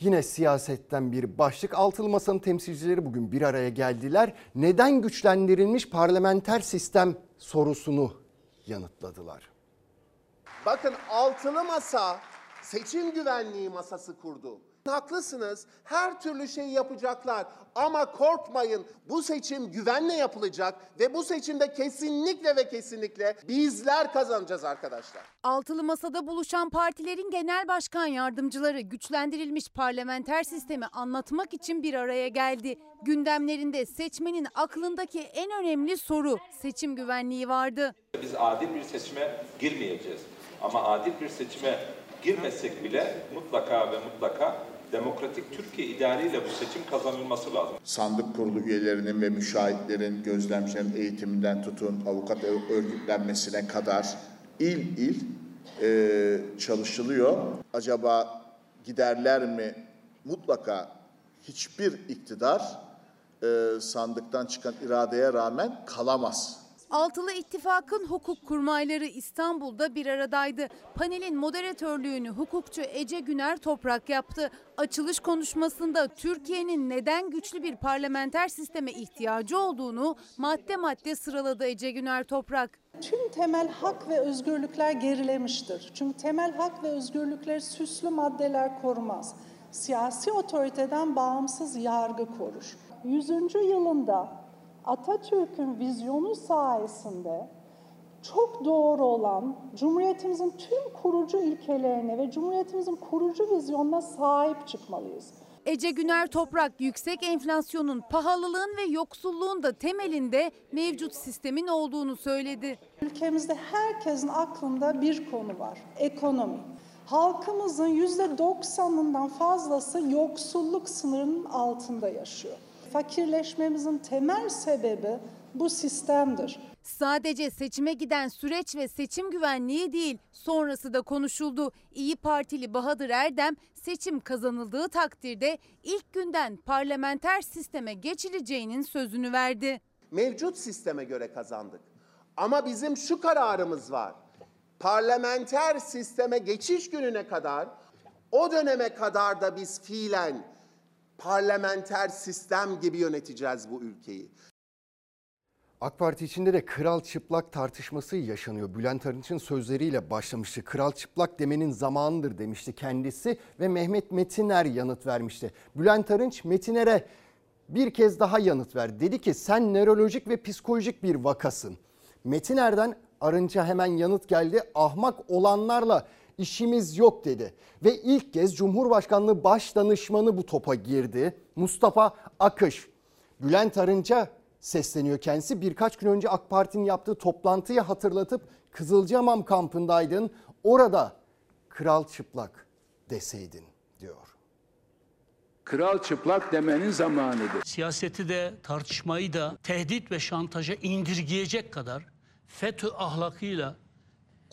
Yine siyasetten bir başlık. Altılı Masa'nın temsilcileri bugün bir araya geldiler. Neden güçlendirilmiş parlamenter sistem sorusunu yanıtladılar. Bakın altılı masa seçim güvenliği masası kurdu. Haklısınız. Her türlü şey yapacaklar. Ama korkmayın. Bu seçim güvenle yapılacak ve bu seçimde kesinlikle ve kesinlikle bizler kazanacağız arkadaşlar. Altılı Masa'da buluşan partilerin genel başkan yardımcıları güçlendirilmiş parlamenter sistemi anlatmak için bir araya geldi. Gündemlerinde seçmenin aklındaki en önemli soru seçim güvenliği vardı. Biz adil bir seçime girmeyeceğiz. Ama adil bir seçime girmesek bile mutlaka ve mutlaka demokratik Türkiye idealiyle bu seçim kazanılması lazım. Sandık kurulu üyelerinin ve müşahitlerin, gözlemcilerin eğitiminden tutun, avukat örgütlenmesine kadar il il e, çalışılıyor. Acaba giderler mi? Mutlaka hiçbir iktidar e, sandıktan çıkan iradeye rağmen kalamaz. Altılı İttifak'ın hukuk kurmayları İstanbul'da bir aradaydı. Panelin moderatörlüğünü hukukçu Ece Güner Toprak yaptı. Açılış konuşmasında Türkiye'nin neden güçlü bir parlamenter sisteme ihtiyacı olduğunu madde madde sıraladı Ece Güner Toprak. Tüm temel hak ve özgürlükler gerilemiştir. Çünkü temel hak ve özgürlükler süslü maddeler korumaz. Siyasi otoriteden bağımsız yargı korur. 100. yılında Atatürk'ün vizyonu sayesinde çok doğru olan Cumhuriyetimizin tüm kurucu ilkelerine ve Cumhuriyetimizin kurucu vizyonuna sahip çıkmalıyız. Ece Güner Toprak yüksek enflasyonun, pahalılığın ve yoksulluğun da temelinde mevcut sistemin olduğunu söyledi. Ülkemizde herkesin aklında bir konu var, ekonomi. Halkımızın yüzde doksanından fazlası yoksulluk sınırının altında yaşıyor. Fakirleşmemizin temel sebebi bu sistemdir. Sadece seçime giden süreç ve seçim güvenliği değil, sonrası da konuşuldu. İyi Partili Bahadır Erdem seçim kazanıldığı takdirde ilk günden parlamenter sisteme geçileceğinin sözünü verdi. Mevcut sisteme göre kazandık. Ama bizim şu kararımız var. Parlamenter sisteme geçiş gününe kadar o döneme kadar da biz fiilen parlamenter sistem gibi yöneteceğiz bu ülkeyi. AK Parti içinde de kral çıplak tartışması yaşanıyor. Bülent Arınç'ın sözleriyle başlamıştı. Kral çıplak demenin zamanıdır demişti kendisi ve Mehmet Metiner yanıt vermişti. Bülent Arınç Metiner'e bir kez daha yanıt ver. Dedi ki sen nörolojik ve psikolojik bir vakasın. Metiner'den Arınç'a hemen yanıt geldi. Ahmak olanlarla işimiz yok dedi. Ve ilk kez Cumhurbaşkanlığı baş danışmanı bu topa girdi. Mustafa Akış. Bülent Arınç'a sesleniyor kendisi. Birkaç gün önce AK Parti'nin yaptığı toplantıyı hatırlatıp Kızılcahamam kampındaydın. Orada kral çıplak deseydin diyor. Kral çıplak demenin zamanıdır. Siyaseti de tartışmayı da tehdit ve şantaja indirgeyecek kadar FETÖ ahlakıyla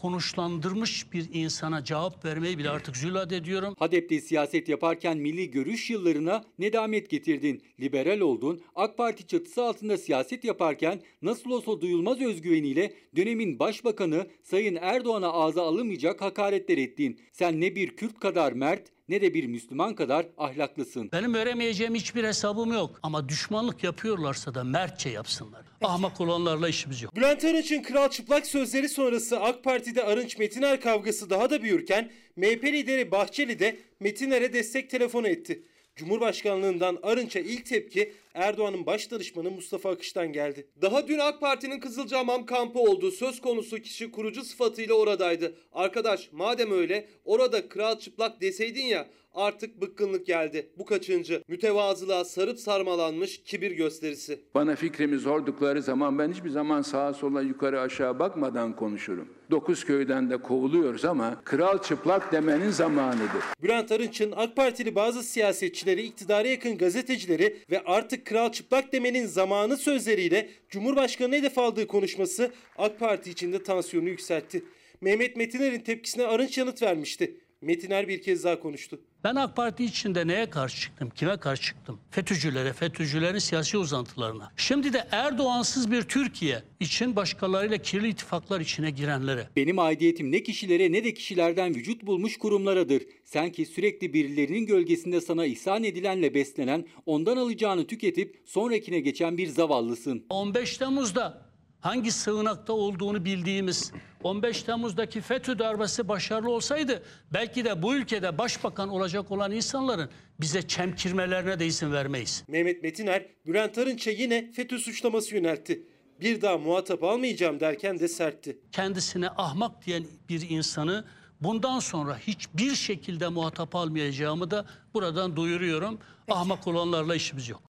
konuşlandırmış bir insana cevap vermeyi bile artık zülat ediyorum. Hadep'te siyaset yaparken milli görüş yıllarına nedamet getirdin. Liberal oldun. AK Parti çatısı altında siyaset yaparken nasıl olsa duyulmaz özgüveniyle dönemin başbakanı Sayın Erdoğan'a ağza alınmayacak hakaretler ettin. Sen ne bir Kürt kadar mert ne de bir Müslüman kadar ahlaklısın. Benim veremeyeceğim hiçbir hesabım yok. Ama düşmanlık yapıyorlarsa da mertçe yapsınlar. Ahmak olanlarla işimiz yok. Bülent Arınç'ın kral çıplak sözleri sonrası AK Parti'de Arınç Metiner kavgası daha da büyürken MHP lideri Bahçeli de Metiner'e destek telefonu etti. Cumhurbaşkanlığından Arınç'a ilk tepki Erdoğan'ın baş danışmanı Mustafa Akış'tan geldi. Daha dün AK Parti'nin Kızılcahamam kampı olduğu söz konusu kişi kurucu sıfatıyla oradaydı. Arkadaş madem öyle orada kral çıplak deseydin ya artık bıkkınlık geldi. Bu kaçıncı? Mütevazılığa sarıp sarmalanmış kibir gösterisi. Bana fikrimi sordukları zaman ben hiçbir zaman sağa sola yukarı aşağı bakmadan konuşurum. Dokuz köyden de kovuluyoruz ama kral çıplak demenin zamanıdır. Bülent Arınç'ın AK Partili bazı siyasetçileri, iktidara yakın gazetecileri ve artık kral çıplak demenin zamanı sözleriyle Cumhurbaşkanı'na hedef aldığı konuşması AK Parti içinde tansiyonu yükseltti. Mehmet Metiner'in tepkisine Arınç yanıt vermişti. Metiner bir kez daha konuştu. Ben AK Parti içinde neye karşı çıktım? Kime karşı çıktım? FETÖ'cülere, FETÖ'cülerin siyasi uzantılarına. Şimdi de Erdoğansız bir Türkiye için başkalarıyla kirli ittifaklar içine girenlere. Benim aidiyetim ne kişilere ne de kişilerden vücut bulmuş kurumlaradır. Sen ki sürekli birilerinin gölgesinde sana ihsan edilenle beslenen, ondan alacağını tüketip sonrakine geçen bir zavallısın. 15 Temmuz'da hangi sığınakta olduğunu bildiğimiz 15 Temmuz'daki FETÖ darbesi başarılı olsaydı belki de bu ülkede başbakan olacak olan insanların bize çemkirmelerine de izin vermeyiz. Mehmet Metiner, Bülent Arınç'a yine FETÖ suçlaması yöneltti. Bir daha muhatap almayacağım derken de sertti. Kendisine ahmak diyen bir insanı bundan sonra hiçbir şekilde muhatap almayacağımı da buradan duyuruyorum. Ahmak olanlarla işimiz yok.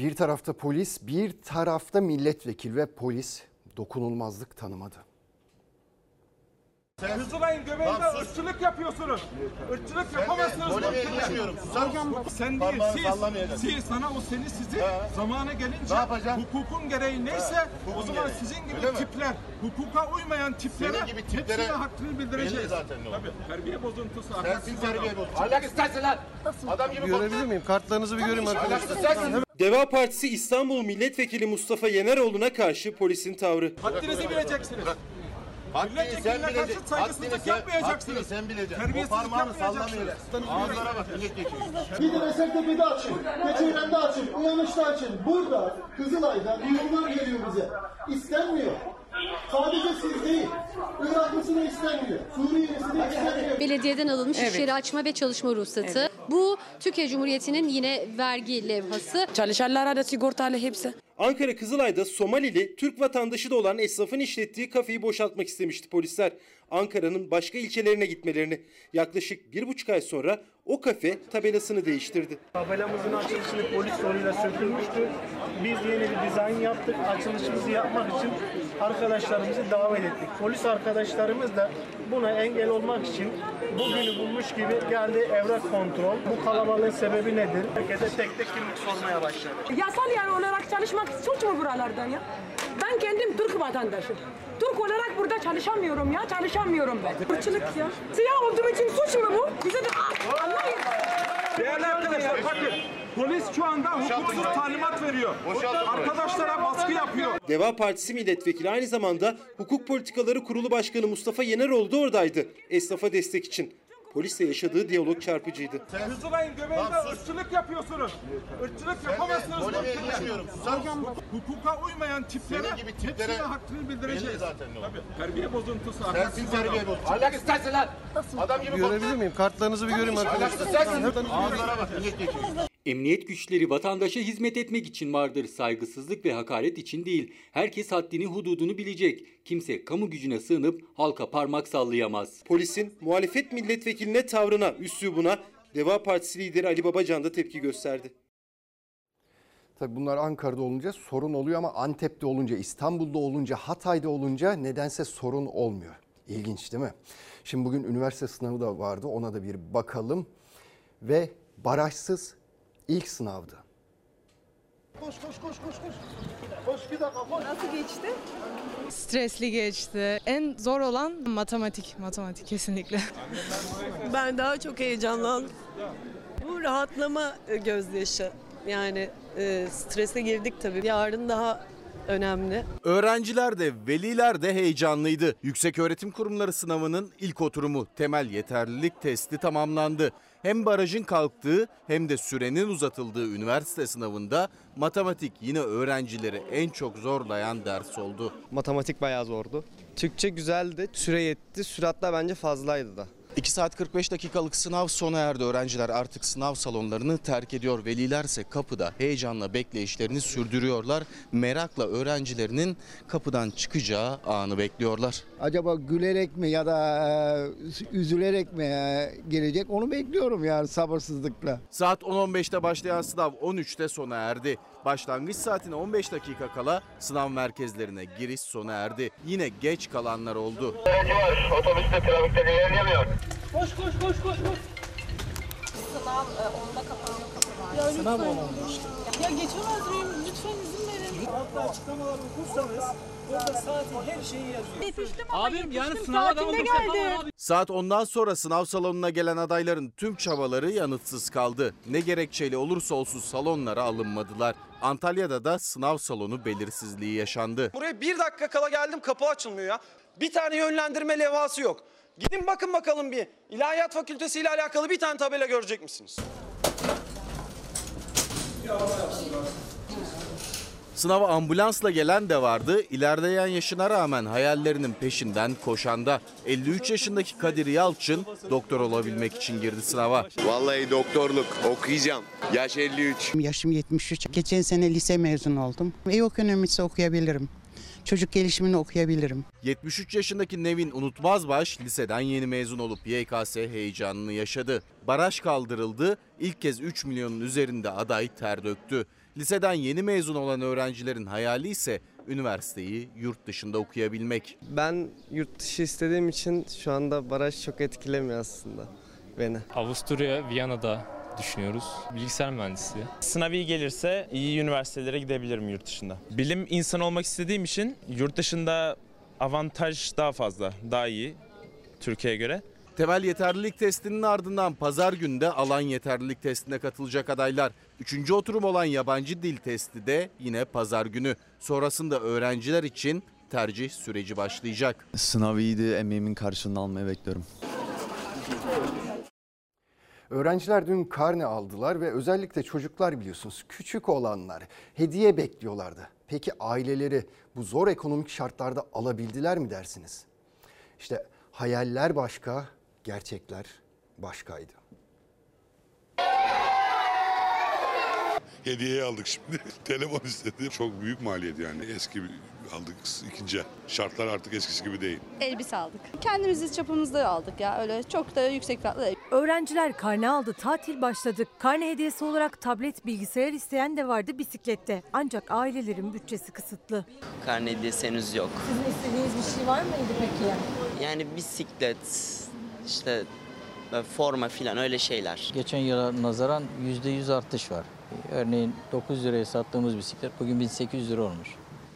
Bir tarafta polis, bir tarafta milletvekili ve polis dokunulmazlık tanımadı. Kızılay'ın göbeğinde ırkçılık yapıyorsunuz. Irkçılık yapamazsınız. Böyle bir mısın? sen değil Parmağını siz. sallamayacaksın. Siz sana o seni sizi He. zamana gelince Ne yapacaksın? hukukun gereği neyse hukukun o zaman gereği. sizin gibi Öyle mi? tipler hukuka uymayan tiplere Senin gibi tiplere hepsine hakkını bildireceğiz. belli zaten ne Tabii. Terbiye bozuntusu. Sensin ahlaksızlık. terbiye bozuntusu. Ahlak istersin lan. Adam gibi Görebilir miyim? Kartlarınızı bir göreyim arkadaşlar. Deva Partisi İstanbul Milletvekili Mustafa Yeneroğlu'na karşı polisin tavrı. Haddinizi bileceksiniz. Haddini sen Milletvekiline karşı bileceksin. saygısızlık yapmayacaksınız. haddini sen bileceksin. O Terbiyesizlik parmağını yapmayacaksınız. sallamayacaksın. Ağızlara bak milletvekili. Gidin Esentepe'de açın, Keçiören'de açın, Uyanış'ta açın. Burada Kızılay'da duyumlar geliyor bize. İstenmiyor. Sadece siz değil. Iraklısına istenmiyor. Suriyelisi de istenmiyor. Belediyeden alınmış Evet. iş yeri açma ve çalışma ruhsatı. Bu Türkiye Cumhuriyeti'nin yine vergi levhası. Çalışanlara da sigortalı hepsi. Ankara Kızılay'da Somalili Türk vatandaşı da olan esnafın işlettiği kafeyi boşaltmak istemişti polisler. Ankara'nın başka ilçelerine gitmelerini. Yaklaşık bir buçuk ay sonra o kafe tabelasını değiştirdi. Tabelamızın açılışını polis zoruyla sökülmüştü. Biz yeni bir dizayn yaptık. Açılışımızı yapmak için arkadaşlarımızı davet ettik. Polis arkadaşlarımız da buna engel olmak için bugünü bulmuş gibi geldi evrak kontrol. Bu kalabalığın sebebi nedir? Herkese tek tek kimlik sormaya başladı. Yasal yani olarak çalışmak suç mu buralardan ya? Ben kendim Türk vatandaşım. Türk olarak burada çalışamıyorum ya, çalışamıyorum ben. Irkçılık ya. Siyah olduğum için suç mu bu? Bize de Ah, anlayın. Değerli arkadaşlar bakın. Polis şu anda hukuksuz talimat veriyor. Arkadaşlara baskı yapıyor. Deva Partisi milletvekili aynı zamanda Hukuk Politikaları Kurulu Başkanı Mustafa Yeneroğlu da oradaydı. Esnafa destek için. Polisle yaşadığı diyalog çarpıcıydı. Kızılay'ın göbeğinde ırkçılık yapıyorsunuz. Irkçılık yapamazsınız. Böyle mısın? Hukuka uymayan tiplere Senin gibi tiplere hepsine hakkını bildireceğiz. zaten Tabii. Terbiye bozuntusu. Sensin terbiye bozuntusu. Ahlak istersin lan. Adam gibi Görebilir miyim? Kartlarınızı bir göreyim arkadaşlar. Ağızlara bak milletvekili. Emniyet güçleri vatandaşa hizmet etmek için vardır. Saygısızlık ve hakaret için değil. Herkes haddini hududunu bilecek. Kimse kamu gücüne sığınıp halka parmak sallayamaz. Polisin muhalefet milletvekiline tavrına, üslubuna Deva Partisi lideri Ali Babacan da tepki gösterdi. Tabii bunlar Ankara'da olunca sorun oluyor ama Antep'te olunca, İstanbul'da olunca, Hatay'da olunca nedense sorun olmuyor. İlginç değil mi? Şimdi bugün üniversite sınavı da vardı ona da bir bakalım. Ve barajsız ilk sınavdı. Koş koş koş koş koş. Koş bir dakika koş. Nasıl geçti? Stresli geçti. En zor olan matematik, matematik kesinlikle. Ben daha çok heyecanlandım. Bu rahatlama e, gözyaşı. Yani e, strese girdik tabii. Yarın daha önemli. Öğrenciler de veliler de heyecanlıydı. Yükseköğretim Kurumları sınavının ilk oturumu temel yeterlilik testi tamamlandı. Hem barajın kalktığı hem de sürenin uzatıldığı üniversite sınavında matematik yine öğrencileri en çok zorlayan ders oldu. Matematik bayağı zordu. Türkçe güzeldi, süre yetti, süratler bence fazlaydı da. 2 saat 45 dakikalık sınav sona erdi. Öğrenciler artık sınav salonlarını terk ediyor. Veliler ise kapıda heyecanla bekleyişlerini sürdürüyorlar. Merakla öğrencilerinin kapıdan çıkacağı anı bekliyorlar. Acaba gülerek mi ya da e, üzülerek mi e, gelecek onu bekliyorum yani sabırsızlıkla. Saat 10.15'te başlayan sınav 13'te sona erdi. Başlangıç saatine 15 dakika kala sınav merkezlerine giriş sona erdi. Yine geç kalanlar oldu. Otobüste trafikte ilerleyemiyor. Koş koş koş koş koş. Sınav onda kapanıyor kapı Ya Sınav olmamış. Ya geçemez miyim? Lütfen izin verin. Hatta açıklamaları okursanız orada saati her şeyi yazıyor. Yetiştim Abim yani sınava da geldi. Saat 10'dan sonra sınav salonuna gelen adayların tüm çabaları yanıtsız kaldı. Ne gerekçeyle olursa olsun salonlara alınmadılar. Antalya'da da sınav salonu belirsizliği yaşandı. Buraya bir dakika kala geldim kapı açılmıyor ya. Bir tane yönlendirme levhası yok. Gidin bakın bakalım bir. İlahiyat Fakültesi ile alakalı bir tane tabela görecek misiniz? Sınava ambulansla gelen de vardı. İlerleyen yaşına rağmen hayallerinin peşinden koşan da. 53 yaşındaki Kadir Yalçın doktor olabilmek için girdi sınava. Vallahi doktorluk okuyacağım. Yaş 53. Yaşım 73. Geçen sene lise mezun oldum. Ekonomisi okuyabilirim. Çocuk gelişimini okuyabilirim. 73 yaşındaki Nevin Unutmazbaş liseden yeni mezun olup YKS heyecanını yaşadı. Baraj kaldırıldı. İlk kez 3 milyonun üzerinde aday ter döktü. Liseden yeni mezun olan öğrencilerin hayali ise üniversiteyi yurt dışında okuyabilmek. Ben yurt dışı istediğim için şu anda baraj çok etkilemiyor aslında beni. Avusturya, Viyana'da düşünüyoruz. Bilgisayar mühendisliği. Sınav iyi gelirse iyi üniversitelere gidebilirim yurt dışında. Bilim insanı olmak istediğim için yurt dışında avantaj daha fazla, daha iyi Türkiye'ye göre. Temel yeterlilik testinin ardından pazar günü de alan yeterlilik testine katılacak adaylar. Üçüncü oturum olan yabancı dil testi de yine pazar günü. Sonrasında öğrenciler için tercih süreci başlayacak. Sınav iyiydi, emeğimin karşılığını almayı bekliyorum. Öğrenciler dün karne aldılar ve özellikle çocuklar biliyorsunuz küçük olanlar hediye bekliyorlardı. Peki aileleri bu zor ekonomik şartlarda alabildiler mi dersiniz? İşte hayaller başka, gerçekler başkaydı. Hediyeyi aldık şimdi. [LAUGHS] Telefon istedi. Çok büyük maliyet yani. Eski bir- aldık ikinci. el. Şartlar artık eskisi gibi değil. Elbise aldık. Kendimiz çapımızda aldık ya öyle çok da yüksek fiyatlı değil. Öğrenciler karne aldı, tatil başladı. Karne hediyesi olarak tablet, bilgisayar isteyen de vardı bisiklette. Ancak ailelerin bütçesi kısıtlı. Karne hediyesi henüz yok. Sizin istediğiniz bir şey var mıydı peki? Yani bisiklet, işte e, forma filan öyle şeyler. Geçen yıla nazaran %100 artış var. Örneğin 900 liraya sattığımız bisiklet bugün 1800 lira olmuş.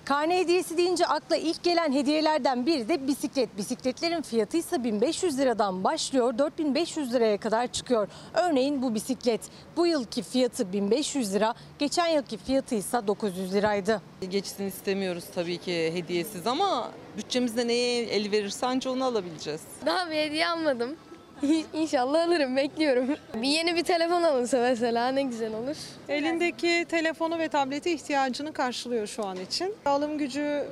Karne hediyesi deyince akla ilk gelen hediyelerden biri de bisiklet. Bisikletlerin fiyatı ise 1500 liradan başlıyor, 4500 liraya kadar çıkıyor. Örneğin bu bisiklet. Bu yılki fiyatı 1500 lira, geçen yılki fiyatı ise 900 liraydı. Geçsin istemiyoruz tabii ki hediyesiz ama bütçemizde neye el verirse anca onu alabileceğiz. Daha bir hediye almadım. İnşallah alırım, bekliyorum. Bir yeni bir telefon alınsa mesela ne güzel olur. Elindeki telefonu ve tableti ihtiyacını karşılıyor şu an için. Alım gücü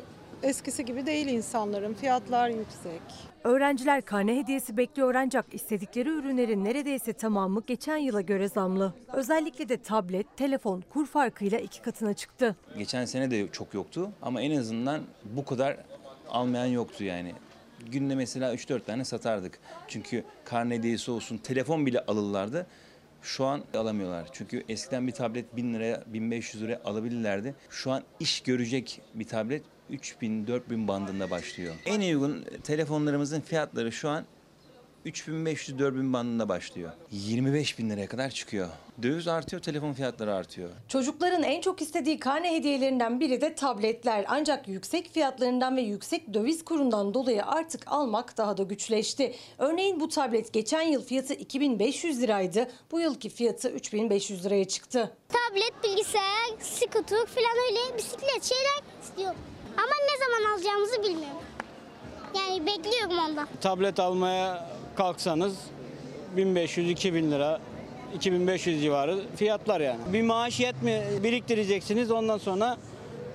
eskisi gibi değil insanların. Fiyatlar yüksek. Öğrenciler karne hediyesi bekliyor ancak istedikleri ürünlerin neredeyse tamamı geçen yıla göre zamlı. Özellikle de tablet, telefon kur farkıyla iki katına çıktı. Geçen sene de çok yoktu ama en azından bu kadar almayan yoktu yani. Günde mesela 3-4 tane satardık. Çünkü karne hediyesi olsun telefon bile alırlardı. Şu an alamıyorlar. Çünkü eskiden bir tablet 1000 liraya 1500 liraya alabilirlerdi. Şu an iş görecek bir tablet 3000-4000 bandında başlıyor. En uygun telefonlarımızın fiyatları şu an 3500-4000 bandında başlıyor. 25 bin liraya kadar çıkıyor. Döviz artıyor, telefon fiyatları artıyor. Çocukların en çok istediği karne hediyelerinden biri de tabletler. Ancak yüksek fiyatlarından ve yüksek döviz kurundan dolayı artık almak daha da güçleşti. Örneğin bu tablet geçen yıl fiyatı 2500 liraydı. Bu yılki fiyatı 3500 liraya çıktı. Tablet, bilgisayar, skuter falan öyle bisiklet şeyler istiyorum. Ama ne zaman alacağımızı bilmiyorum. Yani bekliyorum ondan. Tablet almaya kalksanız 1500-2000 lira 2500 civarı fiyatlar yani. Bir maaş yetmi biriktireceksiniz ondan sonra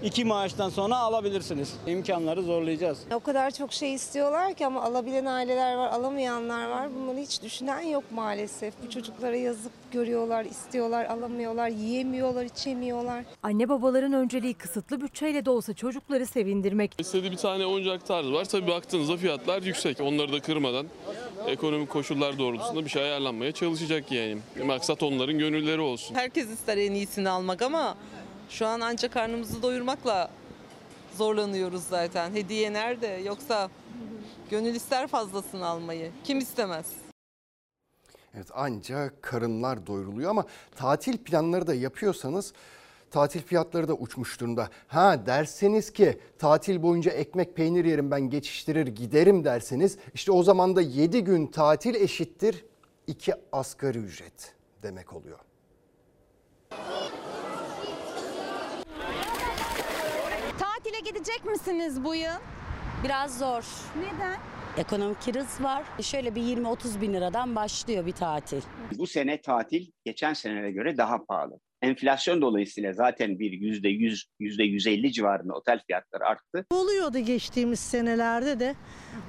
iki maaştan sonra alabilirsiniz. İmkanları zorlayacağız. O kadar çok şey istiyorlar ki ama alabilen aileler var, alamayanlar var. Bunları hiç düşünen yok maalesef. Bu çocuklara yazık görüyorlar, istiyorlar, alamıyorlar, yiyemiyorlar, içemiyorlar. Anne babaların önceliği kısıtlı bütçeyle de olsa çocukları sevindirmek. İstediği bir tane oyuncak tarzı var. Tabii baktığınızda fiyatlar yüksek. Onları da kırmadan ekonomik koşullar doğrultusunda bir şey ayarlanmaya çalışacak yani. Maksat onların gönülleri olsun. Herkes ister en iyisini almak ama şu an ancak karnımızı doyurmakla zorlanıyoruz zaten. Hediye nerede? Yoksa gönül ister fazlasını almayı. Kim istemez? Evet ancak karınlar doyuruluyor ama tatil planları da yapıyorsanız tatil fiyatları da uçmuş durumda. Ha derseniz ki tatil boyunca ekmek peynir yerim ben geçiştirir giderim derseniz işte o zaman da 7 gün tatil eşittir 2 asgari ücret demek oluyor. Tatile gidecek misiniz bu yıl? Biraz zor. Neden? Ekonomik kriz var. Şöyle bir 20-30 bin liradan başlıyor bir tatil. Bu sene tatil geçen senelere göre daha pahalı. Enflasyon dolayısıyla zaten bir yüzde yüz, yüzde yüz elli civarında otel fiyatları arttı. Oluyordu geçtiğimiz senelerde de.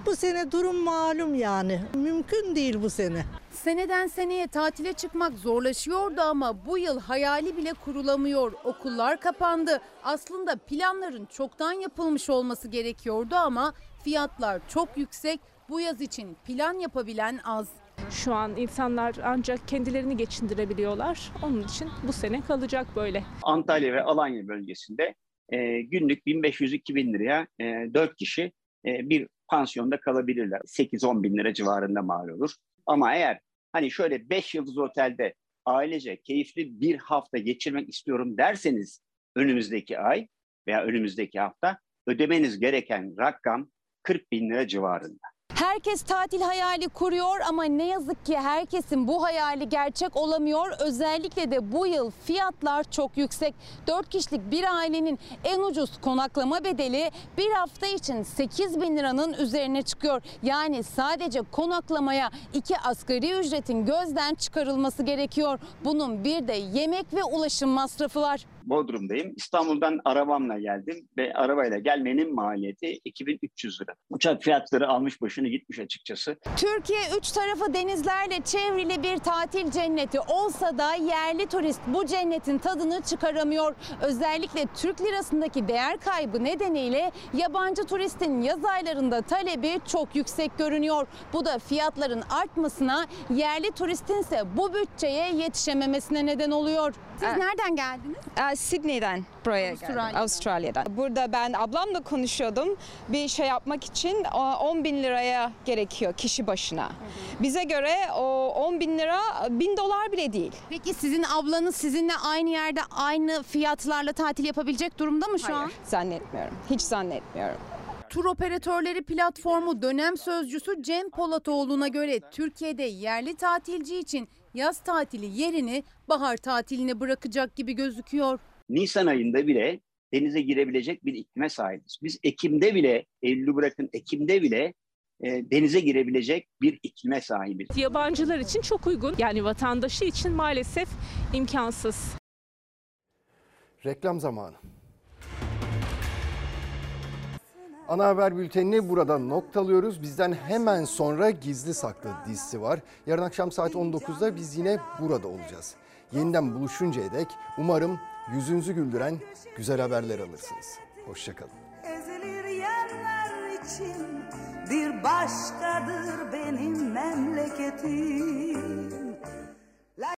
Bu sene durum malum yani. Mümkün değil bu sene. Seneden seneye tatile çıkmak zorlaşıyordu ama bu yıl hayali bile kurulamıyor. Okullar kapandı. Aslında planların çoktan yapılmış olması gerekiyordu ama fiyatlar çok yüksek. Bu yaz için plan yapabilen az. Şu an insanlar ancak kendilerini geçindirebiliyorlar. Onun için bu sene kalacak böyle. Antalya ve Alanya bölgesinde e, günlük 1500-2000 liraya e, 4 kişi e, bir pansiyonda kalabilirler. 8-10 bin lira civarında mal olur. Ama eğer hani şöyle 5 yıldız otelde ailece keyifli bir hafta geçirmek istiyorum derseniz önümüzdeki ay veya önümüzdeki hafta ödemeniz gereken rakam 40 bin lira civarında. Herkes tatil hayali kuruyor ama ne yazık ki herkesin bu hayali gerçek olamıyor. Özellikle de bu yıl fiyatlar çok yüksek. 4 kişilik bir ailenin en ucuz konaklama bedeli bir hafta için 8 bin liranın üzerine çıkıyor. Yani sadece konaklamaya iki asgari ücretin gözden çıkarılması gerekiyor. Bunun bir de yemek ve ulaşım masrafı var. Bodrum'dayım. İstanbul'dan arabamla geldim ve arabayla gelmenin maliyeti 2300 lira. Uçak fiyatları almış başını gitmiş açıkçası. Türkiye üç tarafı denizlerle çevrili bir tatil cenneti olsa da yerli turist bu cennetin tadını çıkaramıyor. Özellikle Türk lirasındaki değer kaybı nedeniyle yabancı turistin yaz aylarında talebi çok yüksek görünüyor. Bu da fiyatların artmasına, yerli turistin ise bu bütçeye yetişememesine neden oluyor. Siz nereden geldiniz? Sydney'den buraya Avustralya'dan. geldim. Avustralya'dan. Burada ben ablamla konuşuyordum. Bir şey yapmak için o, 10 bin liraya gerekiyor kişi başına. Bize göre o 10 bin lira bin dolar bile değil. Peki sizin ablanız sizinle aynı yerde aynı fiyatlarla tatil yapabilecek durumda mı şu an? Zannetmiyorum. Hiç zannetmiyorum. Tur operatörleri platformu dönem sözcüsü Cem Polatoğlu'na göre Türkiye'de yerli tatilci için yaz tatili yerini bahar tatiline bırakacak gibi gözüküyor. Nisan ayında bile denize girebilecek bir iklime sahibiz. Biz Ekim'de bile, Eylül'ü bırakın Ekim'de bile e, denize girebilecek bir iklime sahibiz. Yabancılar için çok uygun. Yani vatandaşı için maalesef imkansız. Reklam zamanı. Ana haber bültenini burada noktalıyoruz. Bizden hemen sonra Gizli Saklı dizisi var. Yarın akşam saat 19'da biz yine burada olacağız. Yeniden buluşuncaya dek umarım yüzünüzü güldüren güzel haberler alırsınız. Hoşçakalın. Ezilir yerler için bir başkadır benim memleketim.